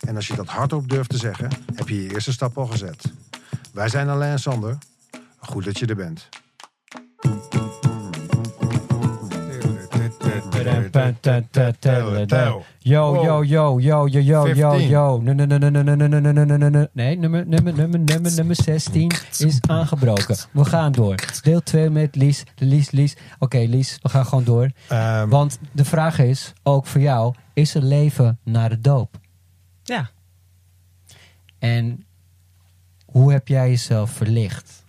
en als je dat hardop durft te zeggen, heb je je eerste stap al gezet. Wij zijn alleen en Sander. Goed dat je er bent. Yo, yo, yo, yo, yo, yo, yo, yo. Nee, nummer, nummer, nummer, nummer, nummer 16 is aangebroken. We gaan door. Deel 2 met Lies, Lies, Lies. Oké, Lies, we gaan gewoon door. Want de vraag is, ook voor jou, is er leven na de doop? Ja. En hoe heb jij jezelf verlicht?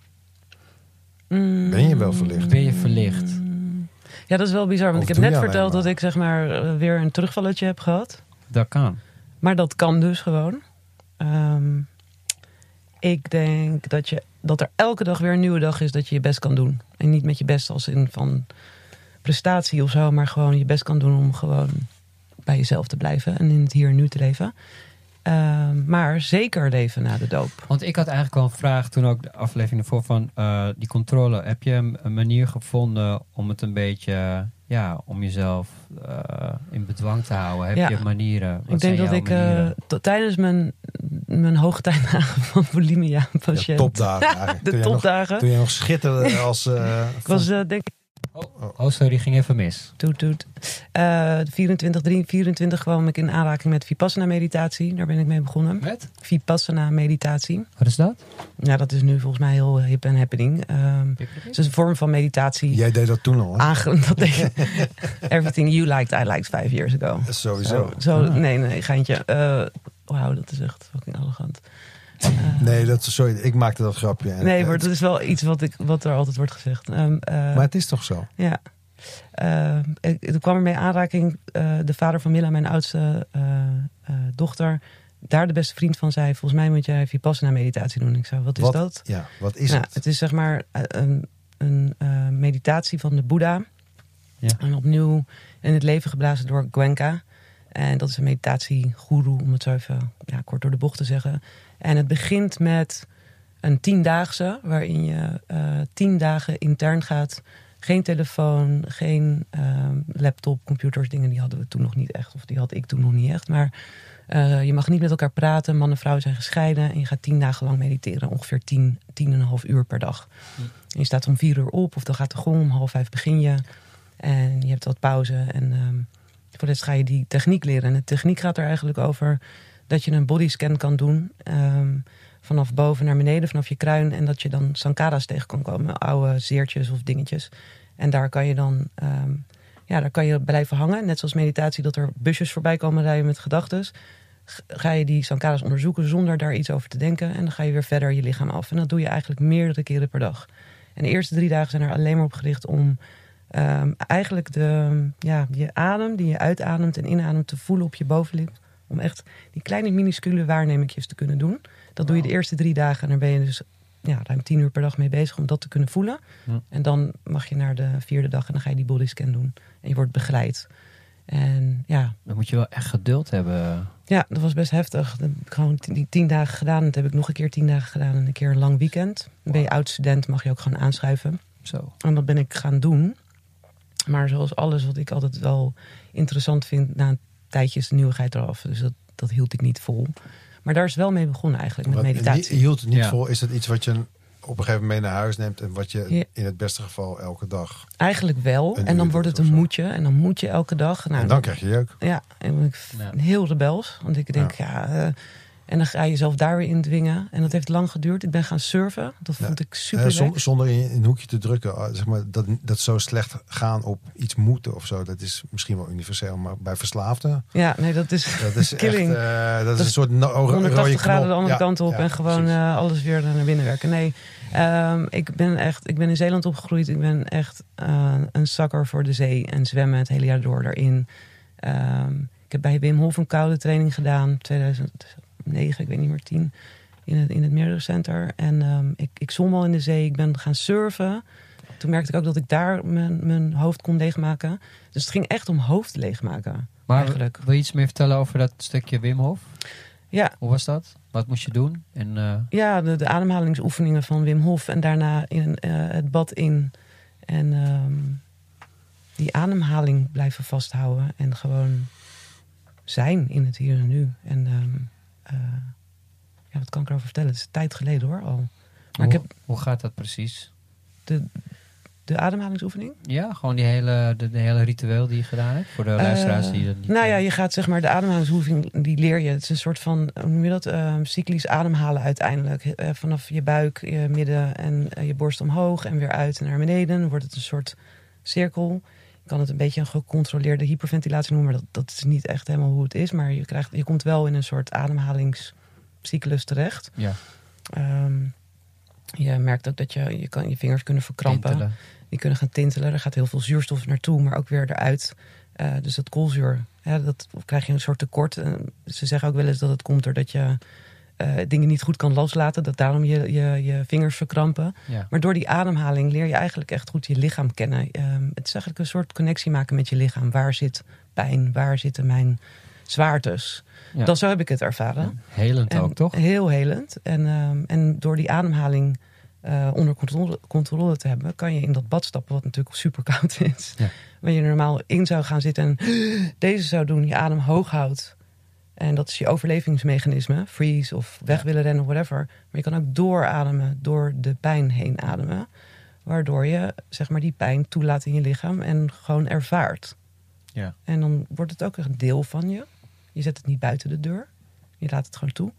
ben je wel verlicht? Ben je verlicht? Ja, dat is wel bizar. Want Of ik heb net verteld maar? dat ik zeg maar eh, weer een terugvalletje heb gehad. Dat kan. Maar dat kan dus gewoon. Ehm, ik denk dat, je, dat er elke dag weer een nieuwe dag is dat je je best kan doen. En niet met je best als in van prestatie of zo, maar gewoon je best kan doen om gewoon bij jezelf te blijven en in het hier en nu te leven. Ehm, maar zeker leven na de doop. Want ik had eigenlijk wel een vraag toen ook de aflevering ervoor van eh, die controle. Heb je een, een manier gevonden om het een beetje, ja, om jezelf eh, in bedwang te houden? Heb Ja. je manieren? Wat ik denk dat ik eh, tijdens mijn, mijn hoogtijdagen van bulimia Ja, patiënt. topdagen de Toen jij nog- topdagen. Toen je nog schitterde als... eh, Ik was denk ik Oh, sorry, die ging even mis. toet toet. Eh 24, 3, 24 kwam ik in aanraking met Vipassana meditatie. Daar ben ik mee begonnen. Met? Vipassana meditatie. Wat is dat? Ja, dat is nu volgens mij heel hip en happening. Ehm, het is een vorm van meditatie. jij deed dat toen al, hè? Aange- dat deed- Everything you liked, I liked five years ago. Sowieso. Zo, Ah. nee, nee, geintje. Eh Wauw, dat is echt fucking arrogant. Eh, Nee, dat, sorry, ik maakte dat grapje. En, nee, maar dat is wel iets wat, ik, wat er altijd wordt gezegd. Ehm, eh, maar het is toch zo? Ja. Ik, ik kwam ermee in aanraking. eh, de vader van Milla, mijn oudste eh, eh, dochter, daar de beste vriend van zei: Volgens mij moet jij Vipassana meditatie doen. Ik zei: Wat is Wat dat? Ja, wat is Nou, het? het is zeg maar een, een eh, meditatie van de Boeddha. Ja. En opnieuw in het leven geblazen door Gwenka. En dat is een meditatiegoeroe, om het zo even ja, kort door de bocht te zeggen. En het begint met een tiendaagse, waarin je eh, tien dagen intern gaat. Geen telefoon, geen ehm, laptop, computers, dingen die hadden we toen nog niet echt. Of die had ik toen nog niet echt. Maar eh, je mag niet met elkaar praten. Man en vrouw zijn gescheiden. En je gaat tien dagen lang mediteren. Ongeveer tien, tien en een half uur per dag. En je staat om vier uur op. Of dan gaat de gong om half vijf begin je. En je hebt wat pauze. En ehm, voor de rest ga je die techniek leren. En de techniek gaat er eigenlijk over dat je een bodyscan kan doen. ehm, vanaf boven naar beneden, vanaf je kruin. En dat je dan sankara's tegen kan komen. Oude zeertjes of dingetjes. En daar kan je dan ehm, ja, daar kan je blijven hangen. Net zoals meditatie, dat er busjes voorbij komen rijden met gedachten. Ga je die sankara's onderzoeken zonder daar iets over te denken. En dan ga je weer verder je lichaam af. En dat doe je eigenlijk meerdere keren per dag. En de eerste drie dagen zijn er alleen maar op gericht om ehm, eigenlijk de, ja, je adem die je uitademt en inademt te voelen op je bovenlip. Om echt die kleine minuscule waarnemingjes te kunnen doen. Dat doe je de eerste drie dagen. En daar ben je dus ja, ruim tien uur per dag mee bezig om dat te kunnen voelen. Ja. En dan mag je naar de vierde dag en dan ga je die bodyscan doen. En je wordt begeleid. En ja, Dan moet je wel echt geduld hebben. ja, dat was best heftig. Dat heb ik gewoon die tien dagen gedaan. Dat heb ik nog een keer tien dagen gedaan en een keer een lang weekend. Ben je oud student, mag je ook gewoon aanschuiven. Zo. En dat ben ik gaan doen. Maar zoals alles wat ik altijd wel interessant vind, na een tijdje is de nieuwigheid eraf. Dus dat, dat hield ik niet vol. Maar daar is wel mee begonnen eigenlijk, met Wat- meditatie. Je hield het niet Ja. vol. Is dat iets wat je op een gegeven moment mee naar huis neemt en wat je Ja. in het beste geval elke dag. Eigenlijk wel. En dan wordt het een moetje. En dan moet je elke dag. Nou, en dan krijg je jeuk. Ja, en dan ben ik Ja. heel rebels. Want ik denk, ja. eh, en dan ga je jezelf daar weer in dwingen. En dat heeft lang geduurd. Ik ben gaan surfen. Dat Ja. vond ik super zon- leuk. zonder in, een hoekje te drukken. ah, Zeg maar, dat, dat zo slecht gaan op iets moeten of zo. Dat is misschien wel universeel. Maar bij verslaafden. Ja, nee, dat is Dat is Killing. echt. eh, dat, is een soort no- rode 180 graden de andere Ja, kant op. ja, en gewoon eh, alles weer naar binnen werken. Nee, ehm, ik ben echt. Ik ben in Zeeland opgegroeid. Ik ben echt eh, een zakker voor de zee. En zwemmen het hele jaar door daarin. Ehm, ik heb bij Wim Hof een koude training gedaan. 2000, negen, ik weet niet meer, tien. In het, in het Meerdere Center. En ehm, ik, ik zwom al in de zee. Ik ben gaan surfen. Toen merkte ik ook dat ik daar mijn, mijn hoofd kon leegmaken. Dus het ging echt om hoofd leegmaken. Maar eigenlijk. wil je iets meer vertellen over dat stukje Wim Hof? Ja, Hoe was dat? Wat moest je doen? En, eh, ja de, de ademhalingsoefeningen van Wim Hof. En daarna in, eh, het bad in. En ehm, die ademhaling blijven vasthouden. En gewoon zijn in het hier en nu. En ehm, eh, ja, wat kan ik erover vertellen? Het is een tijd geleden hoor al. Maar hoe, ik heb hoe gaat dat precies? de, de ademhalingsoefening. Ja, gewoon die hele, de, de hele ritueel die je gedaan hebt? Voor de luisteraars die dat niet... Nou ja, je gaat zeg maar de ademhalingsoefening, die leer je. Het is een soort van, hoe noem je dat, Ehm, cyclisch ademhalen uiteindelijk. Eh, vanaf je buik, je midden en eh, je borst omhoog en weer uit en naar beneden. Dan wordt het een soort cirkel. Kan het een beetje een gecontroleerde hyperventilatie noemen, maar dat, dat is niet echt helemaal hoe het is. Maar je, krijgt, je komt wel in een soort ademhalingscyclus terecht. Ja, Ehm, je merkt ook dat je, je, kan, je vingers kunnen verkrampen. tintelen. Die kunnen gaan tintelen. Er gaat heel veel zuurstof naartoe, maar ook weer eruit. Eh, dus dat koolzuur, hè, dat krijg je een soort tekort. Ze zeggen ook wel eens dat het komt doordat je eh, dingen niet goed kan loslaten. Dat daarom je, je, je vingers verkrampen. Ja. Maar door die ademhaling leer je eigenlijk echt goed je lichaam kennen. Ehm, het is eigenlijk een soort connectie maken met je lichaam. Waar zit pijn? Waar zitten mijn zwaartes? Ja. Dat zo heb ik het ervaren. En helend En ook, toch? Heel helend. En, ehm, en door die ademhaling eh, onder controle, controle te hebben, kan je in dat bad stappen, wat natuurlijk super koud is. Ja. Waar je normaal in zou gaan zitten en deze zou doen, je adem hoog houdt. En dat is je overlevingsmechanisme, freeze of weg willen rennen, whatever. Maar je kan ook doorademen, door de pijn heen ademen. Waardoor je zeg maar, die pijn toelaat in je lichaam en gewoon ervaart. Ja. En dan wordt het ook een deel van je. Je zet het niet buiten de deur. Je laat het gewoon toe.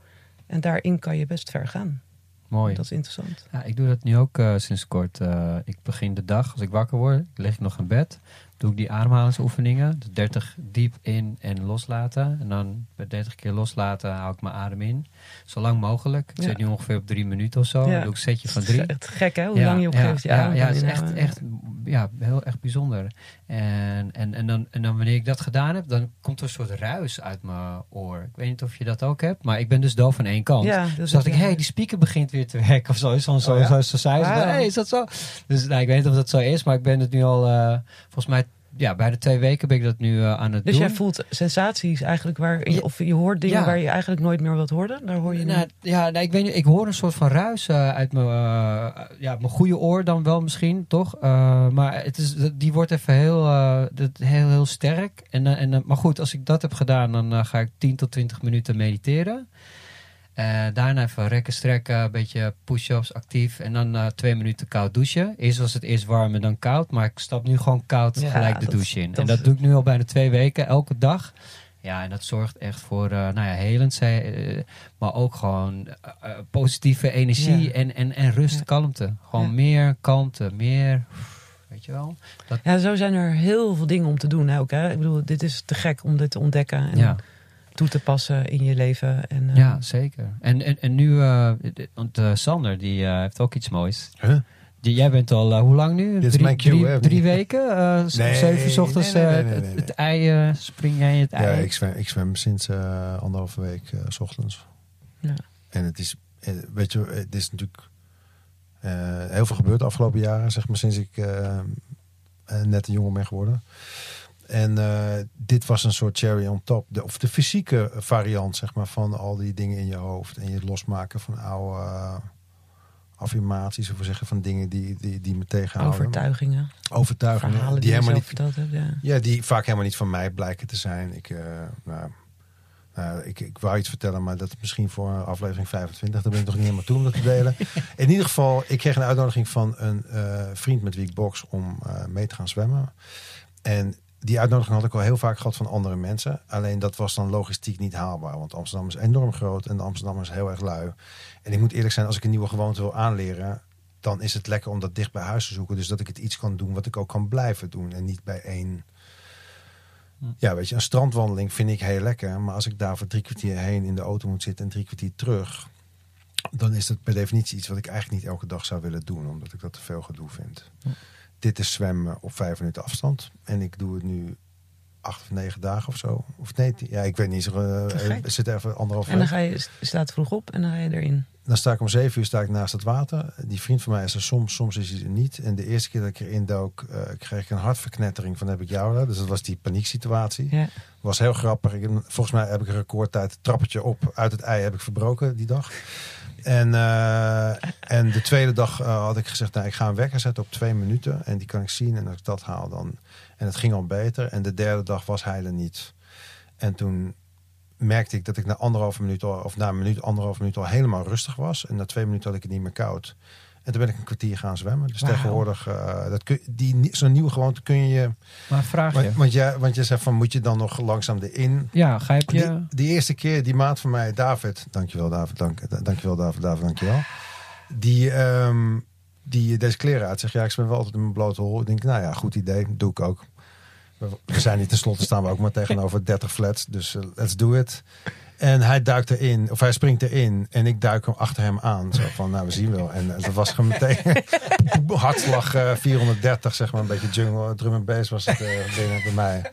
En daarin kan je best ver gaan. Mooi. Dat is interessant. Ja, ik doe dat nu ook eh, sinds kort. Eh, ik begin de dag, als ik wakker word, lig ik nog in bed. Doe ik die ademhalingsoefeningen. Dus 30 diep in en loslaten. En dan bij 30 keer loslaten hou ik mijn adem in. Zo lang mogelijk. Ik Ja. zit nu ongeveer op drie minuten of zo. Dan doe ik een setje van drie. Het is echt gek hè, hoe lang je op ja, ja, het is echt, echt ja, heel erg bijzonder. En, en, en, dan, en dan wanneer ik dat gedaan heb, dan komt er een soort ruis uit mijn oor. Ik weet niet of je dat ook hebt, maar ik ben dus doof aan één kant. Ja, Dus is dacht ik, ja. hé, hey, die speaker begint weer te werken of zo. Zo, zo, Oh ja? zo, zo is dat zo? Dus nou, ik weet niet of dat zo is, maar ik ben het nu al, eh, volgens mij, ja, bij de twee weken ben ik dat nu eh, aan het Dus doen. jij voelt sensaties eigenlijk waar, Ja. of je hoort dingen Ja. waar je eigenlijk nooit meer wat hoorde. Daar hoor je nu. Nou, ja, nee, ik weet niet. Ik hoor een soort van ruis eh, uit mijn, eh, ja, mijn goede oor dan wel misschien, toch? Maar het is, die wordt even heel, dat- heel, heel sterk. En, en, maar goed, als ik dat heb gedaan, dan ga ik 10 tot 20 minuten mediteren. Eh, daarna even rekken, strekken, een beetje push-ups actief. En dan eh, twee minuten koud douchen. Eerst was het eerst warm en dan koud. Maar ik stap nu gewoon koud Ja, gelijk de dat- douche in. dat en dat doe ik nu al bijna twee weken, elke dag. Ja, en dat zorgt echt voor, eh, nou ja, helend, maar ook gewoon positieve energie Ja. en, en, en rust, Ja. kalmte. Gewoon meer kalmte, meer, weet je wel? Ja, zo zijn er heel veel dingen om te doen ook. Hè? Ik bedoel, dit is te gek om dit te ontdekken en Ja, toe te passen in je leven. En, eh, ja zeker. En, en, en nu, eh, want eh, Sander, die eh, heeft ook iets moois. Huh? Die, jij bent al, hoe lang nu? Dit is drie, mijn cue, drie, drie weken? eh, Nee, zeven 's ochtends nee, nee, eh, nee, nee, het, nee, het ei, spring jij in het Ja, ei? ik zwem, ik zwem sinds eh, anderhalve week eh, s ochtends. Ja. En het is, weet je, het is natuurlijk eh, heel veel gebeurd de afgelopen jaren, zeg maar, sinds ik net een jongen ben geworden. En eh, dit was een soort cherry on top. De, of de fysieke variant, zeg maar, van al die dingen in je hoofd. En je losmaken van oude eh, affirmaties, of we zeggen van dingen die, die, die me tegenhouden. Overtuigingen, Overtuigingen. verhalen die helemaal niet hebt. Ja. ja, die vaak helemaal niet van mij blijken te zijn. Ik, eh, nou, nou, ik, ik wou iets vertellen, maar dat is misschien voor aflevering 25. Daar ben ik nog niet helemaal toe om dat te delen. In ieder geval, ik kreeg een uitnodiging van een vriend met wie ik box om mee te gaan zwemmen. En die uitnodiging had ik al heel vaak gehad van andere mensen. Alleen dat was dan logistiek niet haalbaar. Want Amsterdam is enorm groot en de Amsterdammers heel erg lui. En ik moet eerlijk zijn, als ik een nieuwe gewoonte wil aanleren... dan is het lekker om dat dicht bij huis te zoeken. Dus dat ik het iets kan doen wat ik ook kan blijven doen. En niet bij één... Ja, weet je, een strandwandeling vind ik heel lekker. Maar als ik daar voor drie kwartier heen in de auto moet zitten en drie kwartier terug... dan is dat per definitie iets wat ik eigenlijk niet elke dag zou willen doen. Omdat ik dat te veel gedoe vind. Dit is zwemmen op vijf minuten afstand. En ik doe het nu acht of negen dagen of zo. Of nee, ja, ik weet niet. Uh, gek. zit even anderhalf En dan ga je, staat vroeg op en dan ga je erin. Dan sta ik om zeven uur sta ik naast het water. Die vriend van mij is er soms, soms is hij er niet. En de eerste keer dat ik erin dook, eh, kreeg ik een hartverknettering van heb ik jou daar. Dus dat was die panieksituatie. Ja. Was heel grappig. Ik, volgens mij heb ik een recordtijd trappetje op uit het ei heb ik verbroken die dag. En, eh, en de tweede dag eh, had ik gezegd, nou, ik ga een wekker zetten op twee minuten. En die kan ik zien. En als ik dat haal dan. En het ging al beter. En de derde dag was hij er niet. En toen merkte ik dat ik na anderhalf minuut al, of na een minuut, anderhalf minuut al helemaal rustig was. En na twee minuten had ik het niet meer koud. En toen ben ik een kwartier gaan zwemmen. Dus tegenwoordig, eh, dat kun, die, zo'n nieuwe gewoonte kun je. Maar vraag je. Want, want, jij, want je zegt van moet je dan nog langzaam erin? Ja, ga je. Die, die eerste keer, die maat van mij, David, dankjewel David, dank, dankjewel David, David, dankjewel. Die, ehm, die deze kleren uit zegt, ja, ik ben wel altijd in mijn blote hol. Ik denk, nou ja, goed idee, doe ik ook. We, we zijn niet tenslotte staan we ook maar tegenover 30 flats, dus eh, let's do it. En hij duikt erin, of hij springt erin en ik duik hem achter hem aan. Zo van, nou, we zien wel. En eh, dat was gewoon meteen hartslag eh, 430, zeg maar, een beetje jungle, drum en bass was het eh, binnen bij mij.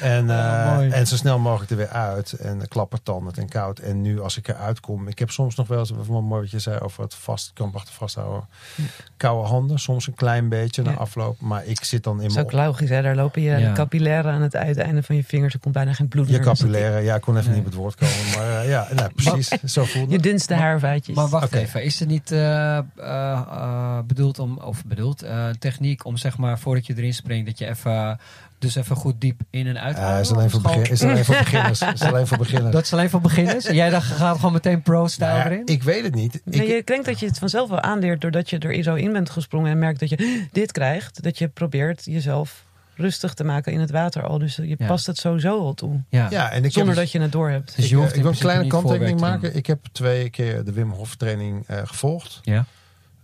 En, Ja, eh, en zo snel mogelijk er weer uit. En klappertandend en koud. En nu als ik eruit kom. Ik heb soms nog wel eens, mooi wat je zei over het vast, kan vasthouden. Koude handen, soms een klein beetje na Ja. afloop. Maar ik zit dan in Dat is mijn ook logisch, hè? Daar lopen je Ja. capillaire aan het uiteinde van je vingers. Er komt bijna geen bloed je meer. Dus capillaire. Ja, ik kon even Nee. niet op het woord komen. Maar eh, ja, nou, precies. Zo voelde Je dunste Maar- haarvaatjes. Maar wacht even, is het niet eh, bedoeld om, of bedoeld, eh, techniek om zeg maar voordat je erin springt, dat je even, dus even goed diep in en uit Eh, is, alleen voor begin, is alleen voor beginners. Is alleen voor beginners. Dat is alleen voor beginners? Jij dacht, gaat gewoon meteen pro-style Nou ja, erin? ik weet het niet. Nee, Ik, je denkt dat je het vanzelf wel aanleert doordat je er zo in bent gesprongen en merkt dat je dit krijgt. Dat je probeert jezelf rustig te maken in het water al. Dus je Ja. past het sowieso al toe. ja. ja, en ik Zonder heb, dat je het door hebt. Dus ik, je eh, hoeft ik wil een kleine kanttekening maken. Ik heb twee keer de Wim Hof training eh, gevolgd. Ja.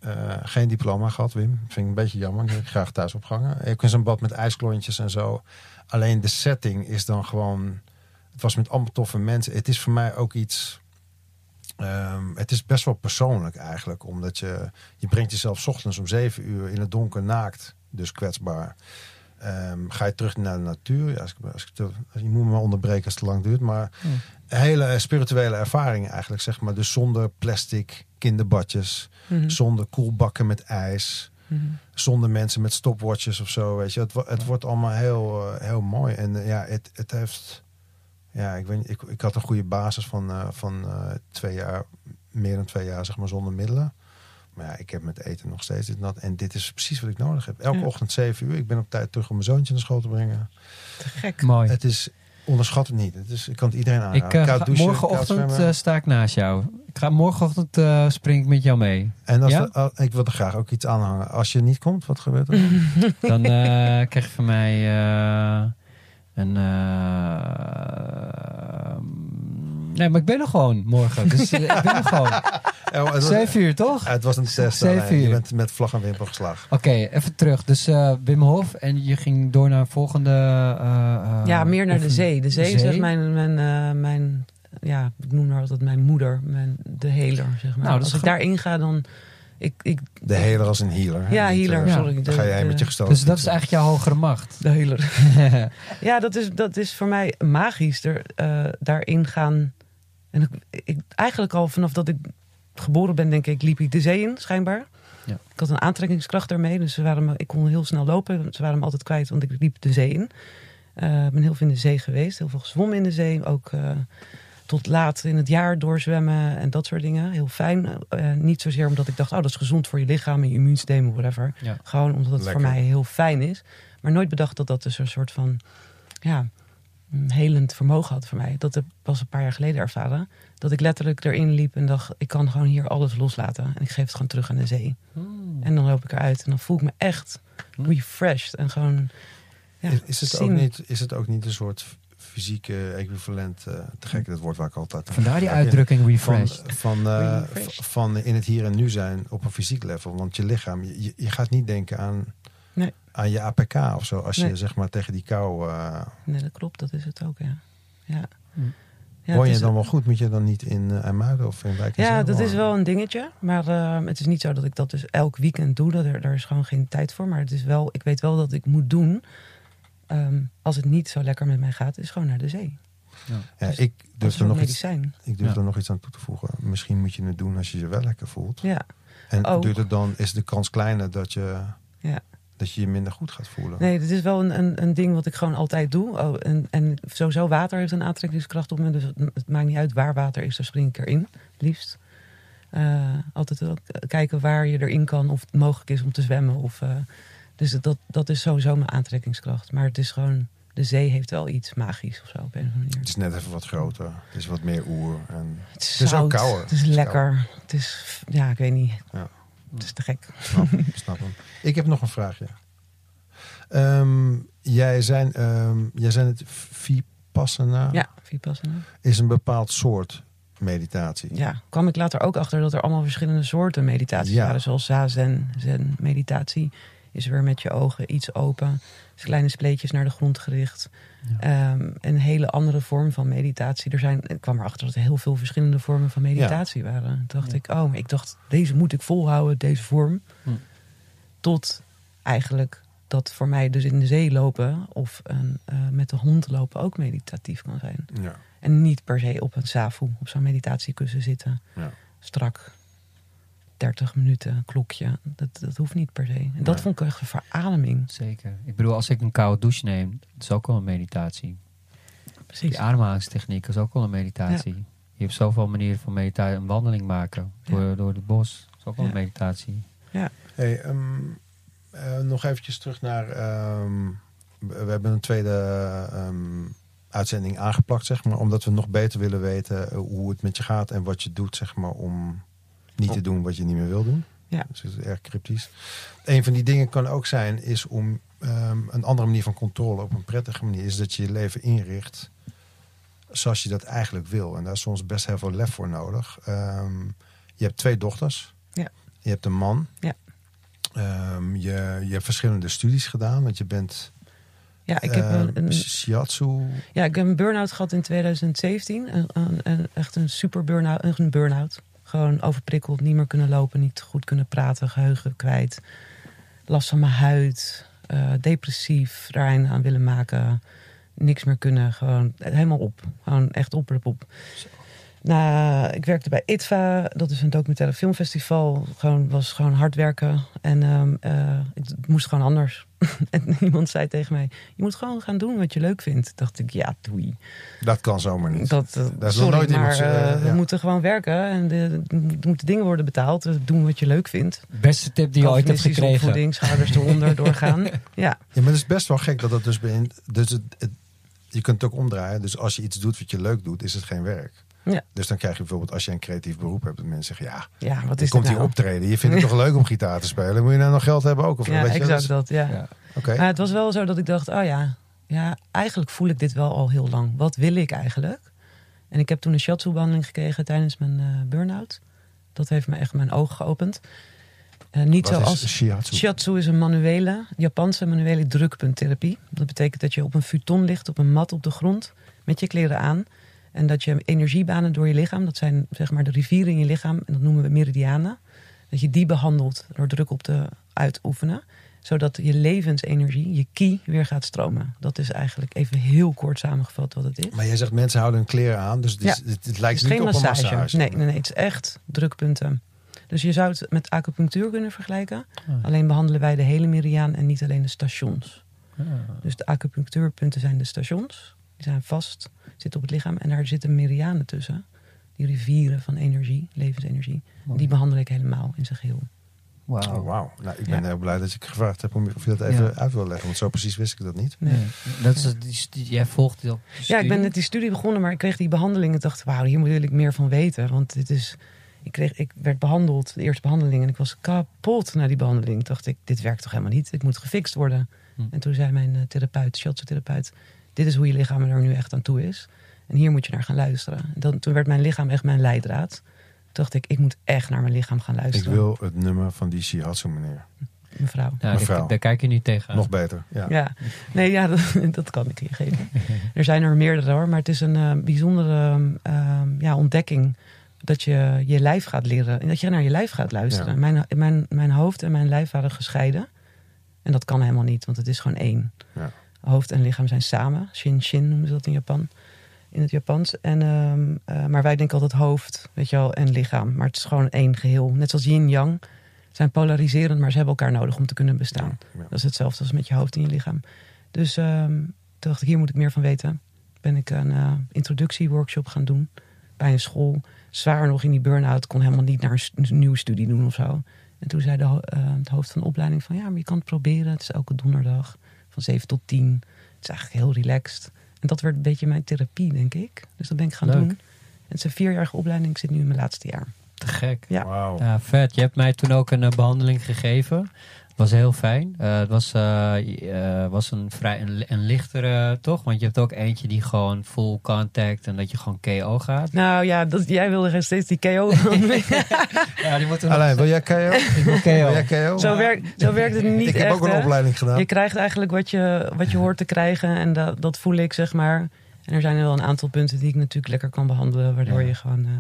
Eh, geen diploma gehad, Wim. Vind ik een beetje jammer. Ik graag thuis opgehangen. Ik in zo'n bad met ijsklontjes en zo. Alleen de setting is dan gewoon... Het was met allemaal toffe mensen. Het is voor mij ook iets... ehm, het is best wel persoonlijk eigenlijk. Omdat je... Je brengt jezelf ochtends om zeven uur in het donker naakt. Dus kwetsbaar. Ehm, ga je terug naar de natuur. Ja, als je moet me onderbreken als het te lang duurt. Maar hele spirituele ervaring eigenlijk, zeg maar. Dus zonder plastic kinderbadjes. Mhm. Zonder koelbakken met ijs. Mhm. Zonder mensen met stopwatches of zo. Weet je. Het, het wordt allemaal heel, eh, heel mooi. En eh, ja, het, het heeft. Ja, ik, weet, ik, ik had een goede basis van, eh, van eh, twee jaar, meer dan twee jaar, zeg maar, zonder middelen. Maar ja, ik heb met eten nog steeds dit en dat. En dit is precies wat ik nodig heb. Elke Ja. ochtend zeven uur. Ik ben op tijd terug om mijn zoontje naar school te brengen. Te gek. Mooi. Het is onderschat het niet. Het is, ik kan het iedereen aanraden. Ik, eh, ga- douchen, morgenochtend eh, sta ik naast jou. Ik ga morgenochtend eh, spring ik met jou mee. En als Ja? ik wil er graag ook iets aanhangen. Als je niet komt, wat gebeurt er? Dan eh, krijg je van mij eh, een. Eh, nee, maar ik ben er gewoon morgen. Dus eh, ik ben er gewoon. Oh, het, was, Zeven uur, toch? het was een test. Zeven alleen. Je uur. bent met vlag en wimpel geslagen. Oké, even terug. Dus eh, Wim Hof en je ging door naar een volgende. eh, eh, Ja, meer naar de oefen- zee. De zee, zee? is echt mijn, mijn, eh, mijn, ja, ik noem haar altijd mijn moeder, mijn, de heler, zeg maar. Nou, dat is Als ik goed. daarin ga, dan, ik, ik, De heler als een healer. hè? ja, Niet, healer, eh, Ja. sorry. Dan de- ga de- met je gestoten. Dus dat is eigenlijk jouw hogere macht. De heler. Ja, dat is, dat is voor mij magisch. Er, eh, daarin gaan. En ik, ik, eigenlijk al vanaf dat ik geboren ben, denk ik, liep ik de zee in, schijnbaar. Ja. Ik had een aantrekkingskracht daarmee. Dus ze waren me, ik kon heel snel lopen. Ze waren me altijd kwijt, want ik liep de zee in. Eh, Ik ben heel veel in de zee geweest. Heel veel gezwommen in de zee. Ook eh, tot laat in het jaar doorzwemmen en dat soort dingen. Heel fijn. Eh, niet zozeer omdat ik dacht, oh, dat is gezond voor je lichaam en je immuunsysteem of whatever. Ja. Gewoon omdat het Lekker. voor mij heel fijn is. Maar nooit bedacht dat dat dus een soort van ja, helend vermogen had voor mij. Dat heb ik pas een paar jaar geleden ervaren. Dat ik letterlijk erin liep en dacht, ik kan gewoon hier alles loslaten. En ik geef het gewoon terug aan de zee. Hmm. En dan loop ik eruit en dan voel ik me echt refreshed. En gewoon ja, is, is, het ook niet, is het ook niet een soort fysieke equivalent? eh, te gek, dat woord waar ik altijd... Vandaar die uitdrukking Van, refreshed. van, eh, Refreshed. v- van in het hier en nu zijn op een fysiek level. Want je lichaam, je gaat niet denken aan, Nee. aan je APK of zo. Als je zeg maar tegen die kou... eh Nee, dat klopt. Dat is het ook, ja. Ja, Hm. ja je is- dan wel goed? Moet je dan niet in uh, IJmuiden of in Wijk Ja, dat is wonen? wel een dingetje. Maar eh, het is niet zo dat ik dat dus elk weekend doe. Dat er, daar is gewoon geen tijd voor. Maar het is wel, ik weet wel dat ik moet doen. ehm, als het niet zo lekker met mij gaat, is gewoon naar de zee. Ja, Dus ik Dat durf er nog iets, medicijn. ik durf Ja. er nog iets aan toe te voegen. Misschien moet je het doen als je je wel lekker voelt. Ja, En duurt het dan, is de kans kleiner dat je, ja. Dat je je minder goed gaat voelen. Nee, dit is wel een, een, een ding wat ik gewoon altijd doe. Oh, en, en sowieso water heeft een aantrekkingskracht op me. Dus het, maakt niet uit waar water is, daar spring ik erin, liefst. Eh, altijd wel kijken waar je erin kan, of het mogelijk is om te zwemmen. Of, eh, dus dat, dat is sowieso mijn aantrekkingskracht. Maar het is gewoon, de zee heeft wel iets magisch of zo op een of andere manier. Het is net even wat groter. Het is wat meer oer. En Het is, Het is ook kouder. Het is Het is lekker. Het is, ja, ik weet niet. Ja. Het is te gek. snap, snap hem. Ik heb nog een vraagje. Ehm, jij, zijn, ehm, jij zijn het Vipassana. Ja, Vipassana. Is een bepaald soort meditatie. Ja, kwam ik later ook achter dat er allemaal verschillende soorten meditaties Ja. waren. Zoals zazen, zen meditatie. Is weer met je ogen iets open. Dus kleine spleetjes naar de grond gericht. Ehm, een hele andere vorm van meditatie. Er zijn, ik kwam erachter dat er heel veel verschillende vormen van meditatie waren. Toen dacht Ja. ik, oh, ik dacht, deze moet ik volhouden, deze vorm. Hm. Tot eigenlijk dat voor mij dus in de zee lopen of een, eh, met de hond lopen ook meditatief kan zijn. Ja. En niet per se op een safu, op zo'n meditatiekussen zitten. Ja. Strak. 30 minuten, klokje. Dat, dat hoeft niet per se. En dat vond ik echt een verademing. Zeker. Ik bedoel, als ik een koude douche neem, dat is ook wel een meditatie. Precies. Die ademhalingstechniek is ook wel een meditatie. Je hebt zoveel manieren van meditatie. Een wandeling maken door, door het bos. Dat is ook wel Ja. een meditatie. Hey, ehm, eh, nog eventjes terug naar... ehm, we we hebben een tweede ehm, uitzending aangeplakt, zeg maar. Omdat we nog beter willen weten eh, hoe het met je gaat en wat je doet, zeg maar, om niet te doen wat je niet meer wil doen. Ja. Dus het is erg cryptisch. Een van die dingen kan ook zijn, is om ehm, een andere manier van controle op een prettige manier, is dat je je leven inricht zoals je dat eigenlijk wil. En daar is soms best heel veel lef voor nodig. Ehm, je hebt twee dochters. Ja. Je hebt een man. Ja. Ehm, je, je hebt verschillende studies gedaan, want je bent Ja, ik heb een, een, shiatsu. ja, ik heb een burn-out gehad in 2017. Een, een, een- echt een super burn-out. Een burn-out. Gewoon overprikkeld, niet meer kunnen lopen, niet goed kunnen praten, geheugen kwijt. Last van mijn huid, eh, depressief, daar aan willen maken. Niks meer kunnen, gewoon helemaal op. Gewoon echt op, op. Nou, ik werkte bij ITVA, dat is een documentaire filmfestival. Gewoon, was gewoon hard werken. En ehm, eh, het moest gewoon anders. en iemand zei tegen mij: Je moet gewoon gaan doen wat je leuk vindt. Dacht ik, ja, doei. Dat kan zomaar niet. Dat, eh, Daar is sorry, nooit maar iemand, eh, eh, we ja. moeten gewoon werken. En de, er moeten dingen worden betaald. Dus doen wat je leuk vindt. Beste tip die je ooit hebt gekregen. opvoeding, schouders eronder doorgaan. Ja, Ja, maar het is best wel gek dat dat dus bij. Dus het, het- je kunt het ook omdraaien. Dus als je iets doet wat je leuk doet, is het geen werk. Ja. Dus dan krijg je bijvoorbeeld als je een creatief beroep hebt, dat mensen zeggen ja, ja wat is komt dit hier nou? optreden. Je vindt het toch leuk om gitaar te spelen? Moet je nou nog geld hebben ook? Of Ja, weet je, exact dus- dat. Ja. Ja. Oké. Maar het was wel zo dat ik dacht, oh ja, ja, eigenlijk voel ik dit wel al heel lang. Wat wil ik eigenlijk? En ik heb toen een shiatsu-behandeling gekregen tijdens mijn eh burn-out. Dat heeft me echt mijn ogen geopend. Eh, niet Wat is zoals... shiatsu? Shiatsu is een manuele, Japanse manuele drukpunttherapie. Dat betekent dat je op een futon ligt, op een mat op de grond, met je kleren aan. En dat je energiebanen door je lichaam, dat zijn zeg maar de rivieren in je lichaam, en dat noemen we meridianen. Dat je die behandelt door druk op te uitoefenen. Zodat je levensenergie, je ki, weer gaat stromen. Dat is eigenlijk even heel kort samengevat wat het is. Maar jij zegt mensen houden hun kleren aan, dus het, is, Ja. het, het lijkt Het is niet geen op massage. een massage. Nee, nee, nee, het is echt drukpunten. Dus je zou het met acupunctuur kunnen vergelijken. Ah. Alleen behandelen wij de hele meridiaan en niet alleen de stations. Ah. Dus de acupunctuurpunten zijn de stations. Die zijn vast, zitten op het lichaam. En daar zitten meridianen tussen. Die rivieren van energie, levensenergie. Mooi. Die behandel ik helemaal in zijn geheel. Wauw. Oh, wauw. Nou, ik ben Ja. heel blij dat ik gevraagd heb om of je dat even Ja. uit wil leggen. Want zo precies wist ik dat niet. Nee. Nee. Dat is, die studie- jij volgt die Ja, ik ben net die studie begonnen, maar ik kreeg die behandeling. En dacht, wauw, hier wil ik meer van weten. Want dit is... Ik, kreeg, ik werd behandeld, de eerste behandeling. En ik was kapot na die behandeling. Toen dacht ik, dit werkt toch helemaal niet? Ik moet gefixt worden. Hm. En toen zei mijn eh, therapeut, shiatsu-therapeut... dit is hoe je lichaam er nu echt aan toe is. En hier moet je naar gaan luisteren. En dan, toen werd mijn lichaam echt mijn leidraad. Toen dacht ik, ik moet echt naar mijn lichaam gaan Ik luisteren. wil het nummer van die shiatsu meneer. Mevrouw. Ja, Mevrouw. daar, daar kijk je niet tegen. Nog beter. Ja. Ja, nee, ja, dat, dat kan ik je geven. Er zijn er meerdere hoor, maar het is een eh, bijzondere eh, ja, ontdekking dat je je lijf gaat leren en dat je naar je lijf gaat luisteren. Ja. Mijn, mijn, mijn hoofd en mijn lijf waren gescheiden. En dat kan helemaal niet, want het is gewoon één. Ja. Hoofd en lichaam zijn samen. Shin Shin noemen ze dat in Japan. In het Japans. En, ehm, eh, maar wij denken altijd hoofd, weet je wel, en lichaam. Maar het is gewoon één geheel. Net zoals yin-yang. zijn polariserend, maar ze hebben elkaar nodig om te kunnen bestaan. Ja. Dat is hetzelfde als met je hoofd en je lichaam. Dus ehm, toen dacht ik, hier moet ik meer van weten. Ben ik een eh, introductieworkshop gaan doen bij een school. Zwaar nog in die burn-out, kon helemaal niet naar een, nieuwe studie doen of zo. En toen zei de, eh, het hoofd van de opleiding van... ja, maar je kan het proberen. Het is elke donderdag van 7 tot 10. Het is eigenlijk heel relaxed. En dat werd een beetje mijn therapie, denk ik. Dus dat ben ik gaan Leuk. doen. En het is een vierjarige opleiding. Ik zit nu in mijn laatste jaar. Te gek. Ja. Wauw. Ja, vet. Je hebt mij toen ook een eh, behandeling gegeven. Was heel fijn. Eh, het was, eh, eh, was een vrij een, een lichtere, toch? Want je hebt ook eentje die gewoon full contact en dat je gewoon KO gaat. Nou ja, dat, jij wilde steeds die KO. Ja, die moeten Alain, wil jij KO? Ik wil Wil KO. jij KO? zo, werkt, zo werkt het niet ik heb echt, ook een hè? opleiding gedaan. Je krijgt eigenlijk wat je, wat je hoort te krijgen. En dat, dat voel ik, zeg maar. En er zijn er wel een aantal punten die ik natuurlijk lekker kan behandelen. Waardoor Ja. je gewoon... eh,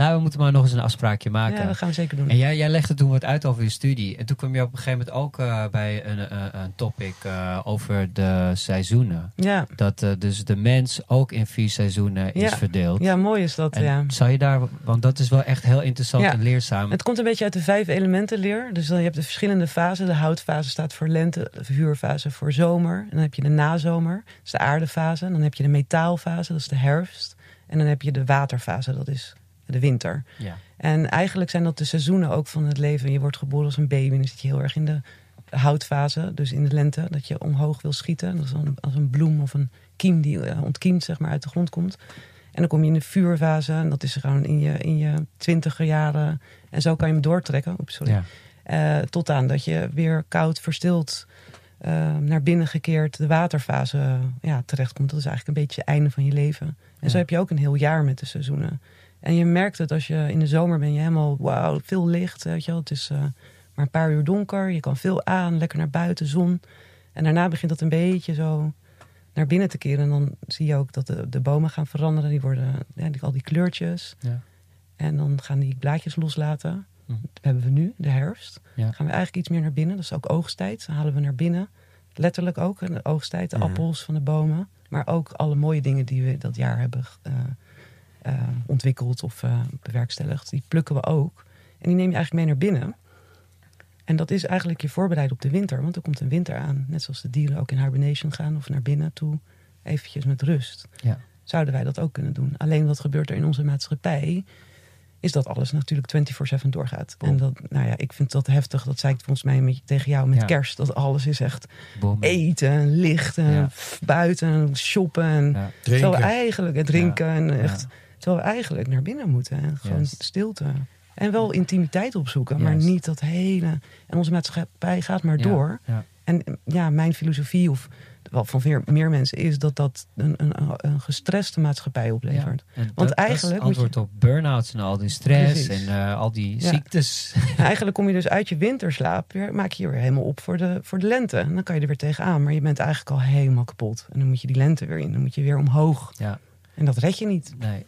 Nou, we moeten maar nog eens een afspraakje maken. ja, dat gaan we zeker doen. En jij, jij legde toen wat uit over je studie. En toen kwam je op een gegeven moment ook eh, bij een, een, een topic eh, over de seizoenen. Ja, Dat eh, dus de mens ook in vier seizoenen is verdeeld. ja, mooi is dat, En ja. zou je daar, want dat is wel echt heel interessant Ja. en leerzaam. Het komt een beetje uit de vijf elementen leer. Dus dan, je hebt de verschillende fasen. De houtfase staat voor lente, de vuurfase voor zomer. En dan heb je de nazomer, dat is de aardefase. En dan heb je de metaalfase, dat is de herfst. En dan heb je de waterfase, dat is de winter. Ja. En eigenlijk zijn dat de seizoenen ook van het leven. Je wordt geboren als een baby en dan zit je heel erg in de houtfase. Dus in de lente, dat je omhoog wil schieten. Dat is dan als een bloem of een kiem die eh, ontkiemt zeg maar, uit de grond komt. En dan kom je in de vuurfase. En dat is gewoon in je, in je twintiger jaren. En zo kan je hem doortrekken. Oeps, sorry. Ja. Eh, tot aan dat je weer koud, verstild, eh, naar binnen gekeerd de waterfase ja, terechtkomt. Dat is eigenlijk een beetje het einde van je leven. En Ja. zo heb je ook een heel jaar met de seizoenen. En je merkt het als je in de zomer ben je helemaal, wauw, veel licht. Weet je wel. Het is eh, maar een paar uur donker. Je kan veel aan, lekker naar buiten, zon. En daarna begint dat een beetje zo naar binnen te keren. En dan zie je ook dat de, de bomen gaan veranderen. Die worden, ja, die, al die kleurtjes. Ja. En dan gaan die blaadjes loslaten. Hm. Dat hebben we nu, de herfst. Ja. gaan we eigenlijk iets meer naar binnen. Dat is ook oogsttijd. Dan halen we naar binnen. Letterlijk ook, de oogsttijd. De appels van de bomen. Maar ook alle mooie dingen die we dat jaar hebben eh, eh, ontwikkeld of eh, bewerkstelligd. Die plukken we ook. En die neem je eigenlijk mee naar binnen. En dat is eigenlijk je voorbereiden op de winter. Want er komt een winter aan. Net zoals de dieren ook in hibernation gaan of naar binnen toe. Eventjes met rust. Ja. Zouden wij dat ook kunnen doen. Alleen wat gebeurt er in onze maatschappij... is dat alles natuurlijk 24-7 doorgaat. Bom. En dat, nou ja, ik vind dat heftig. Dat zei ik volgens mij met, tegen jou met Ja. kerst. Dat alles is echt eten, lichten, Ja. buiten, shoppen. En Ja. Drinken. eigenlijk en drinken en Ja. echt, terwijl we eigenlijk naar binnen moeten en gewoon stilte. En wel intimiteit opzoeken, maar niet dat hele. En onze maatschappij gaat maar Ja. door. Ja. En ja, mijn filosofie, of wel van meer, meer mensen, is dat dat een, een, een gestreste maatschappij oplevert. Ja. Want dat, eigenlijk dat antwoord op burn-outs en al die stress Precies. en eh, al die ziektes. Eigenlijk kom je dus uit je winterslaap, weer, maak je je weer helemaal op voor de, voor de lente. En dan kan je er weer tegenaan, maar je bent eigenlijk al helemaal kapot. En dan moet je die lente weer in, dan moet je weer omhoog. Ja, En dat red je niet. nee.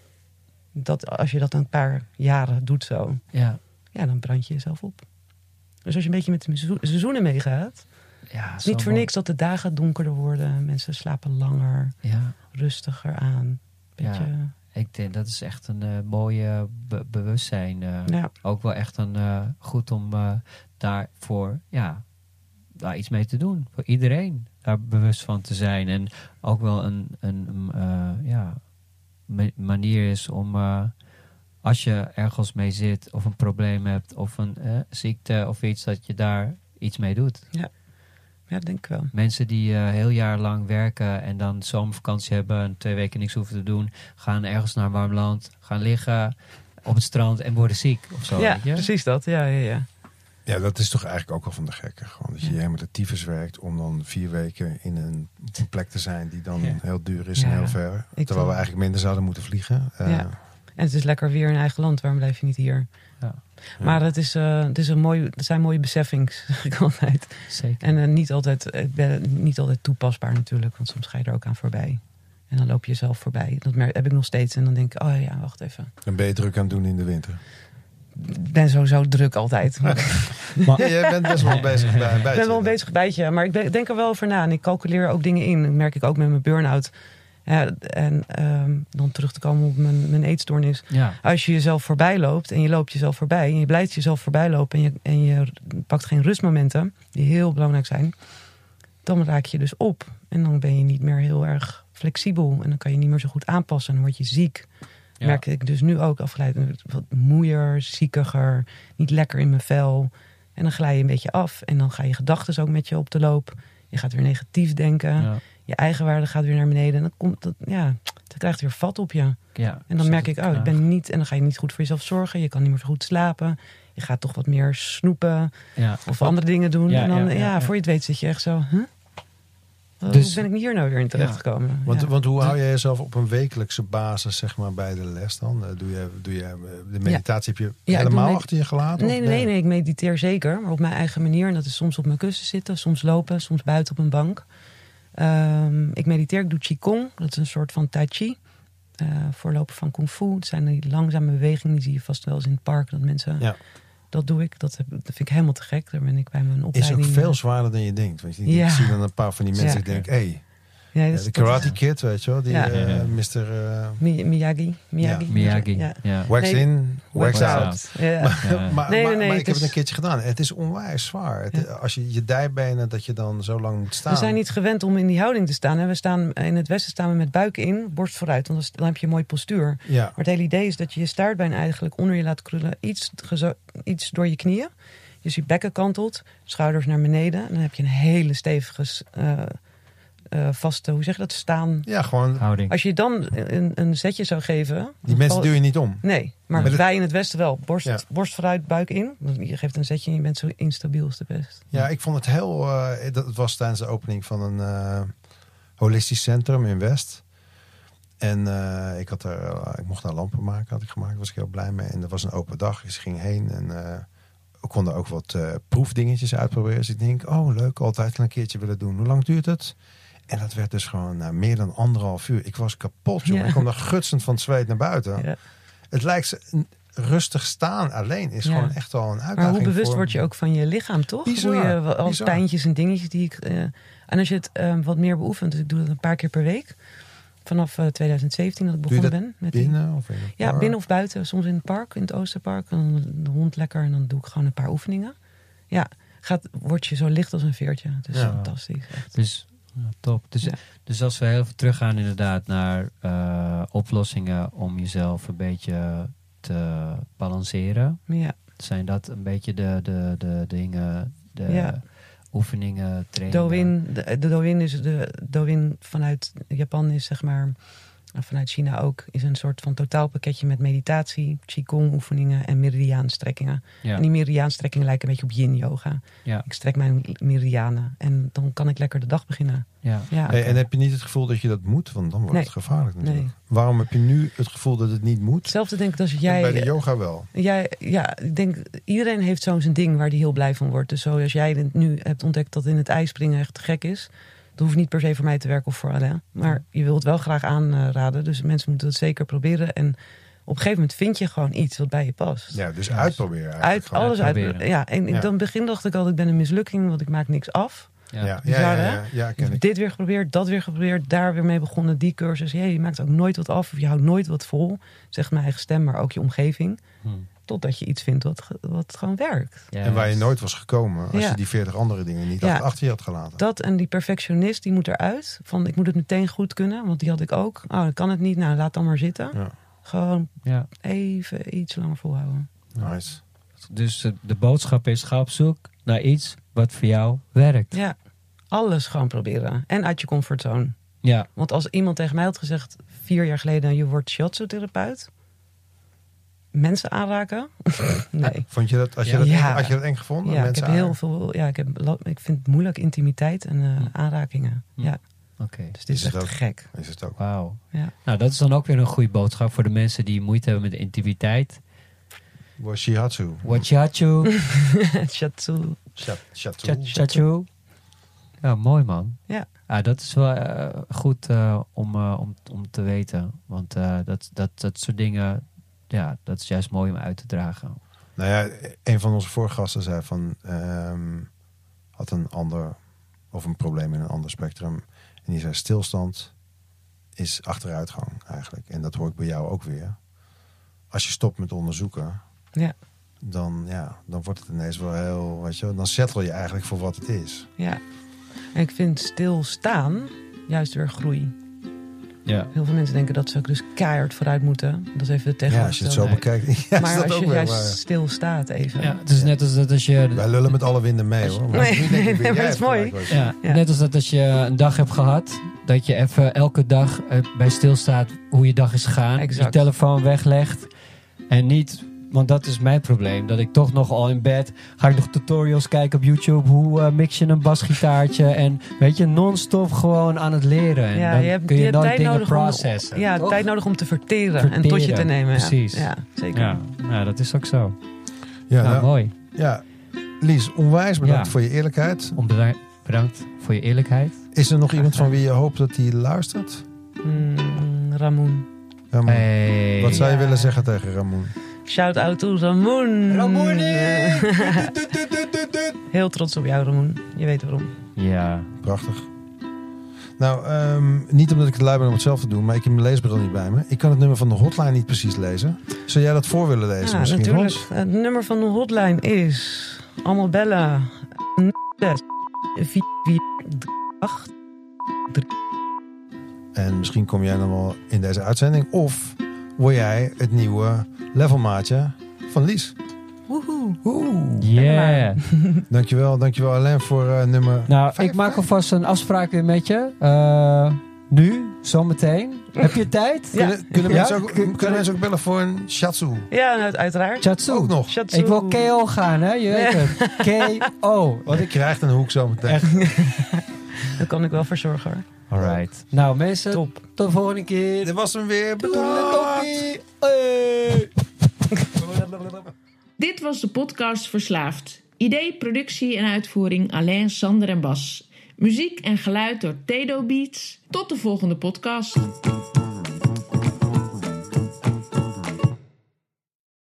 Dat, als je dat een paar jaren doet zo, Ja. ja, dan brand je jezelf op. Dus als je een beetje met de seizoen- seizoenen meegaat, ja niet voor niks dat de dagen donkerder worden. Mensen slapen langer, Ja. rustiger aan. Beetje, Ik denk dat is echt een eh, mooie be- bewustzijn. eh. ja. Ook wel echt een, eh, goed om daarvoor ja, daar iets mee te doen. Voor iedereen daar bewust van te zijn. En ook wel een, een eh, ja, manier is om eh, als je ergens mee zit of een probleem hebt of een eh, ziekte of iets, dat je daar iets mee doet. ja, dat denk ik wel. Mensen die eh, heel jaar lang werken en dan zomervakantie hebben en twee weken niks hoeven te doen, gaan ergens naar een warm land, gaan liggen op het strand en worden ziek of zo. ja, weet je? precies dat. Ja, ja, ja. Ja, dat is toch eigenlijk ook wel van de gekken. Gewoon dat je Ja. helemaal de tyfus werkt om dan vier weken in een plek te zijn die dan Ja. heel duur is Ja, en heel ver. ik Terwijl we eigenlijk minder zouden moeten vliegen. Eh, Ja. En het is lekker weer in eigen land. Waarom blijf je niet hier? Ja. Maar het, is, eh, het, is een mooi, het zijn mooie beseffings, zeg ik altijd. Zeker. En eh, niet, altijd, niet altijd toepasbaar natuurlijk. Want soms ga je er ook aan voorbij. En dan loop je zelf voorbij. Dat heb ik nog steeds. En dan denk ik, oh ja, wacht even. Dan ben je druk aan het doen in de winter. Ben sowieso druk altijd. Ja, jij bent best wel bezig bij, Ik ben wel een bezig bijtje, maar ik ben- denk er wel over na. En ik calculeer ook dingen in. Dat merk ik ook met mijn burn-out. Ja, en ehm, dan terug te komen op mijn, mijn eetstoornis. Ja. Als je jezelf voorbij loopt en je loopt jezelf voorbij... en je blijft jezelf voorbij lopen en je, en je pakt geen rustmomenten... die heel belangrijk zijn... dan raak je dus op. En dan ben je niet meer heel erg flexibel. En dan kan je niet meer zo goed aanpassen. En dan word je ziek. Ja. Merk ik dus nu ook afgeleid. Wat moeier, ziekiger, niet lekker in mijn vel. En dan glij je een beetje af. En dan ga je gedachten ook met je op de loop. Je gaat weer negatief denken. Ja. Je eigenwaarde gaat weer naar beneden. En dan komt dat, ja, dat krijgt weer vat op je. Ja. En dan merk ik, oh, ik ben niet. En dan ga je niet goed voor jezelf zorgen. Je kan niet meer zo goed slapen. Je gaat toch wat meer snoepen Ja. of andere dingen doen. Ja, en dan, ja, voor je het weet zit je echt zo, huh? Hoe Dus- ben ik hier nou weer in terechtgekomen? Want, Ja. want hoe hou jij jezelf op een wekelijkse basis zeg maar, bij de les dan? Eh, Doe je, doe je eh, de meditatie heb je helemaal achter je gelaten? Nee, nee, nee, nee, ik mediteer zeker. Maar op mijn eigen manier. En dat is soms op mijn kussen zitten, soms lopen, soms buiten op een bank. Ehm, ik mediteer, ik doe Qigong. Dat is een soort van Tai Chi. eh voorloper van Kung Fu. Het zijn die langzame bewegingen, die zie je vast wel eens in het park. Dat mensen, Ja. Dat doe ik. Dat, vind ik helemaal te gek. Daar ben ik bij mijn Is opleiding. ook veel zwaarder dan je denkt. Want je Ja. ik zie dan een paar van die mensen die denken, hé, hey, Ja, eh, dat is- de dat is- Karate Kid, weet je wel, die Ja. eh. Mr. eh, Mi- Miyagi. Miyagi. Miyagi. Wax Nee, in, wax, wax out. out. Ja. Ja. maar Nee, nee, maar, maar ik heb het een keertje gedaan. Het is onwijs zwaar. Het-. Als je je dijbenen, dat je dan zo lang moet staan. We zijn niet gewend om in die houding te staan. Hè. We staan in het westen staan we met buik in, borst vooruit. Want dan- heb je een mooi postuur. Ja, Maar het hele idee is dat je je staartbeen eigenlijk onder je laat krullen. Iets, iets door je knieën. Dus je bekken kantelt, schouders naar beneden. En dan heb je een hele stevige, eh, eh, vaste, hoe zeg je dat, staan. ja, gewoon, Houding. Als je dan een, een zetje zou geven... die mensen val- duw je niet om. Nee, maar wij in het westen wel. Borst, Ja. borst vooruit, buik in. Je geeft een zetje en je bent zo instabiel als de best. Ja, ik vond het heel. eh, dat het was tijdens de opening van een eh, holistisch centrum in West. En eh, ik, had er, ik mocht daar lampen maken, had ik gemaakt. Daar was ik heel blij mee. En dat was een open dag. Dus ik ging heen en eh, we konden ook wat eh, proefdingetjes uitproberen. Dus ik denk, oh leuk, altijd een keertje willen doen. Hoe lang duurt het? En dat werd dus gewoon nou, meer dan anderhalf uur. Ik was kapot, jongen. Ja. Ik kwam daar gutsend van het zweet naar buiten. Ja. Het lijkt ze- rustig staan alleen is Ja. gewoon echt al een uitdaging. Maar hoe bewust voor- word je ook van je lichaam, toch? Bizar, Hoe je wel- al bizar. pijntjes en dingetjes die ik. eh, en als je het eh, wat meer beoefent, dus ik doe dat een paar keer per week. Vanaf eh, 2017 dat ik begonnen ben. Met die- Binnen of in het ja, park? binnen of buiten. Soms in het park, in het Oosterpark. En dan de hond lekker en dan doe ik gewoon een paar oefeningen. Ja, gaat, word je zo licht als een veertje. Het is Ja. fantastisch. Echt. Dus ja, top. Dus, dus als we heel veel teruggaan inderdaad naar eh, oplossingen om jezelf een beetje te balanceren. Ja, Zijn dat een beetje de, de, de dingen, de Ja. oefeningen, trainingen? De, de is de Douyin vanuit Japan is zeg maar en vanuit China ook is een soort van totaalpakketje met meditatie, qigong oefeningen en meridiaanstrekkingen. Ja. En die meridiaanstrekkingen lijken een beetje op yin yoga. Ja. Ik strek mijn meridianen en dan kan ik lekker de dag beginnen. Ja. Ja. Hey, en heb je niet het gevoel dat je dat moet? Want dan wordt Nee. het gevaarlijk natuurlijk. Nee. Waarom heb je nu het gevoel dat het niet moet? Hetzelfde denk ik als En bij de jij. yoga wel. jij ja, ik denk iedereen heeft zo'n zijn ding waar hij heel blij van wordt. Dus zoals jij nu hebt ontdekt dat in het ijspringen echt te gek is. Dat hoeft niet per se voor mij te werken of voor Alain. Maar je wilt het wel graag aanraden. Dus mensen moeten het zeker proberen. En op een gegeven moment vind je gewoon iets wat bij je past. Ja, dus uitproberen eigenlijk. Uit, gewoon. alles uitproberen. uit. Ja, en Ja. dan begin dacht ik altijd, ik ben een mislukking, want ik maak niks af. Ja. Ja, ja, Bizar, ja, hè? ja, ja, ken ik. Dit weer geprobeerd, dat weer geprobeerd, daar weer mee begonnen, die cursus. Ja, je maakt ook nooit wat af of je houdt nooit wat vol. Zegt mijn eigen stem, maar ook je omgeving. Hm. Totdat je iets vindt wat, wat gewoon werkt. Ja, En waar je nooit was gekomen als Ja. je die veertig andere dingen niet Ja. achter je had gelaten. Dat en die perfectionist, die moet eruit. Van ik moet het meteen goed kunnen, want die had ik ook. Oh, dan kan het niet, nou laat dan maar zitten. Ja. Gewoon Ja. even iets langer volhouden. Nice. Dus eh, de boodschap is: ga op zoek naar iets wat voor jou werkt. Ja, alles gewoon proberen. En uit je comfortzone. Ja. Want als iemand tegen mij had gezegd, vier jaar geleden, je wordt shiatsu-therapeut. Mensen aanraken? nee. Vond je dat, als je Ja. dat, eng, Ja. had je dat eng gevonden? Ja, ik heb heel veel. Ja, ik, heb, ik vind het moeilijk intimiteit en eh, Hm. aanrakingen. Hm. Ja, Oké. dus dit Is echt ook? gek. Is het ook. Wauw. Ja. Nou, dat is dan ook weer een goede boodschap voor de mensen die moeite hebben met de intimiteit. Was Shihatsu. Wachachu. Shiatsu. Shat- Shatsu. Chachu. Ja, mooi man. Ja. Ah, dat is wel eh, goed eh, om, eh, om, om te weten. Want eh, dat, dat, dat soort dingen, ja, dat is juist mooi om uit te dragen. Nou ja, een van onze vorige gasten zei van... ehm, had een ander... of een probleem in een ander spectrum. En die zei stilstand is achteruitgang eigenlijk. En dat hoor ik bij jou ook weer. Als je stopt met onderzoeken... Ja. Dan, ja, dan wordt het ineens wel heel... Weet je, dan settle je eigenlijk voor wat het is. Ja. En ik vind stilstaan juist weer groei. Ja. Heel veel mensen denken dat ze ook dus keihard vooruit moeten. Dat is even de Ja, als je het zo tegenovergestelde. bekijkt. Ja, Maar als je juist waar. stilstaat even. Ja, het is net als dat als je Wij lullen met alle winden mee hoor. Maar Nee, nee, weer, maar dat is mooi. Ja, Ja. net als dat als je een dag hebt gehad, dat je even elke dag eh, bij stilstaat hoe je dag is gegaan. Exact. Je telefoon weglegt. En niet, want dat is mijn probleem, dat ik toch nog al in bed ga ik nog tutorials kijken op YouTube. Hoe eh, mix je een basgitaartje? En weet je, non-stop gewoon aan het leren. En Ja, dan je hebt, kun je, je hebt tijd dingen nodig om, processen. ja, toch? tijd nodig om te verteren, en tot je te nemen. ja. precies. Ja, zeker. Ja, ja, dat is ook zo. Ja, Ja, nou, mooi. ja. Lies, onwijs bedankt Ja. voor je eerlijkheid. Bedankt voor je eerlijkheid. Is er nog Graag iemand van wie je hoopt dat hij luistert? Mm, Ramon. Ramon. Hey. Wat zou je willen zeggen tegen Ramon? Shout out to Ramon. Heel trots op jou, Ramon. Je weet waarom. Ja. Prachtig. Nou, ehm, niet omdat ik het lui ben om het zelf te doen, maar ik heb mijn leesbril niet bij me. Ik kan het nummer van de hotline niet precies lezen. Zou jij dat voor willen lezen Ja, misschien, natuurlijk. Ros? Het nummer van de hotline is allemaal bellen. 6 4 4 8 En misschien kom jij dan wel in deze uitzending. Of word jij het nieuwe levelmaatje van Lies. Woehoe. Oeh. Yeah. Dankjewel, dankjewel Alain voor eh, nummer... Nou, Vijf- ik maak alvast een afspraak weer met je. Eh, nu, zometeen. Heb je tijd? Ja. Kunnen, kunnen, Ja? mensen ook, Kun- kunnen kunnen- mensen ook bellen voor een shatsu? Ja, uiteraard. Chatsu. Ook nog. Shatsu. Ik wil KO gaan, hè? Je weet het. KO. Want ik krijg een hoek zo Dat kan ik wel verzorgen hoor. Alright. Nou, mensen, Top. tot de volgende keer. Dit was hem weer. Toedeledokie. Hey. Dit was de podcast Verslaafd. Idee, productie en uitvoering Alain, Sander en Bas. Muziek en geluid door Tedo Beats. Tot de volgende podcast.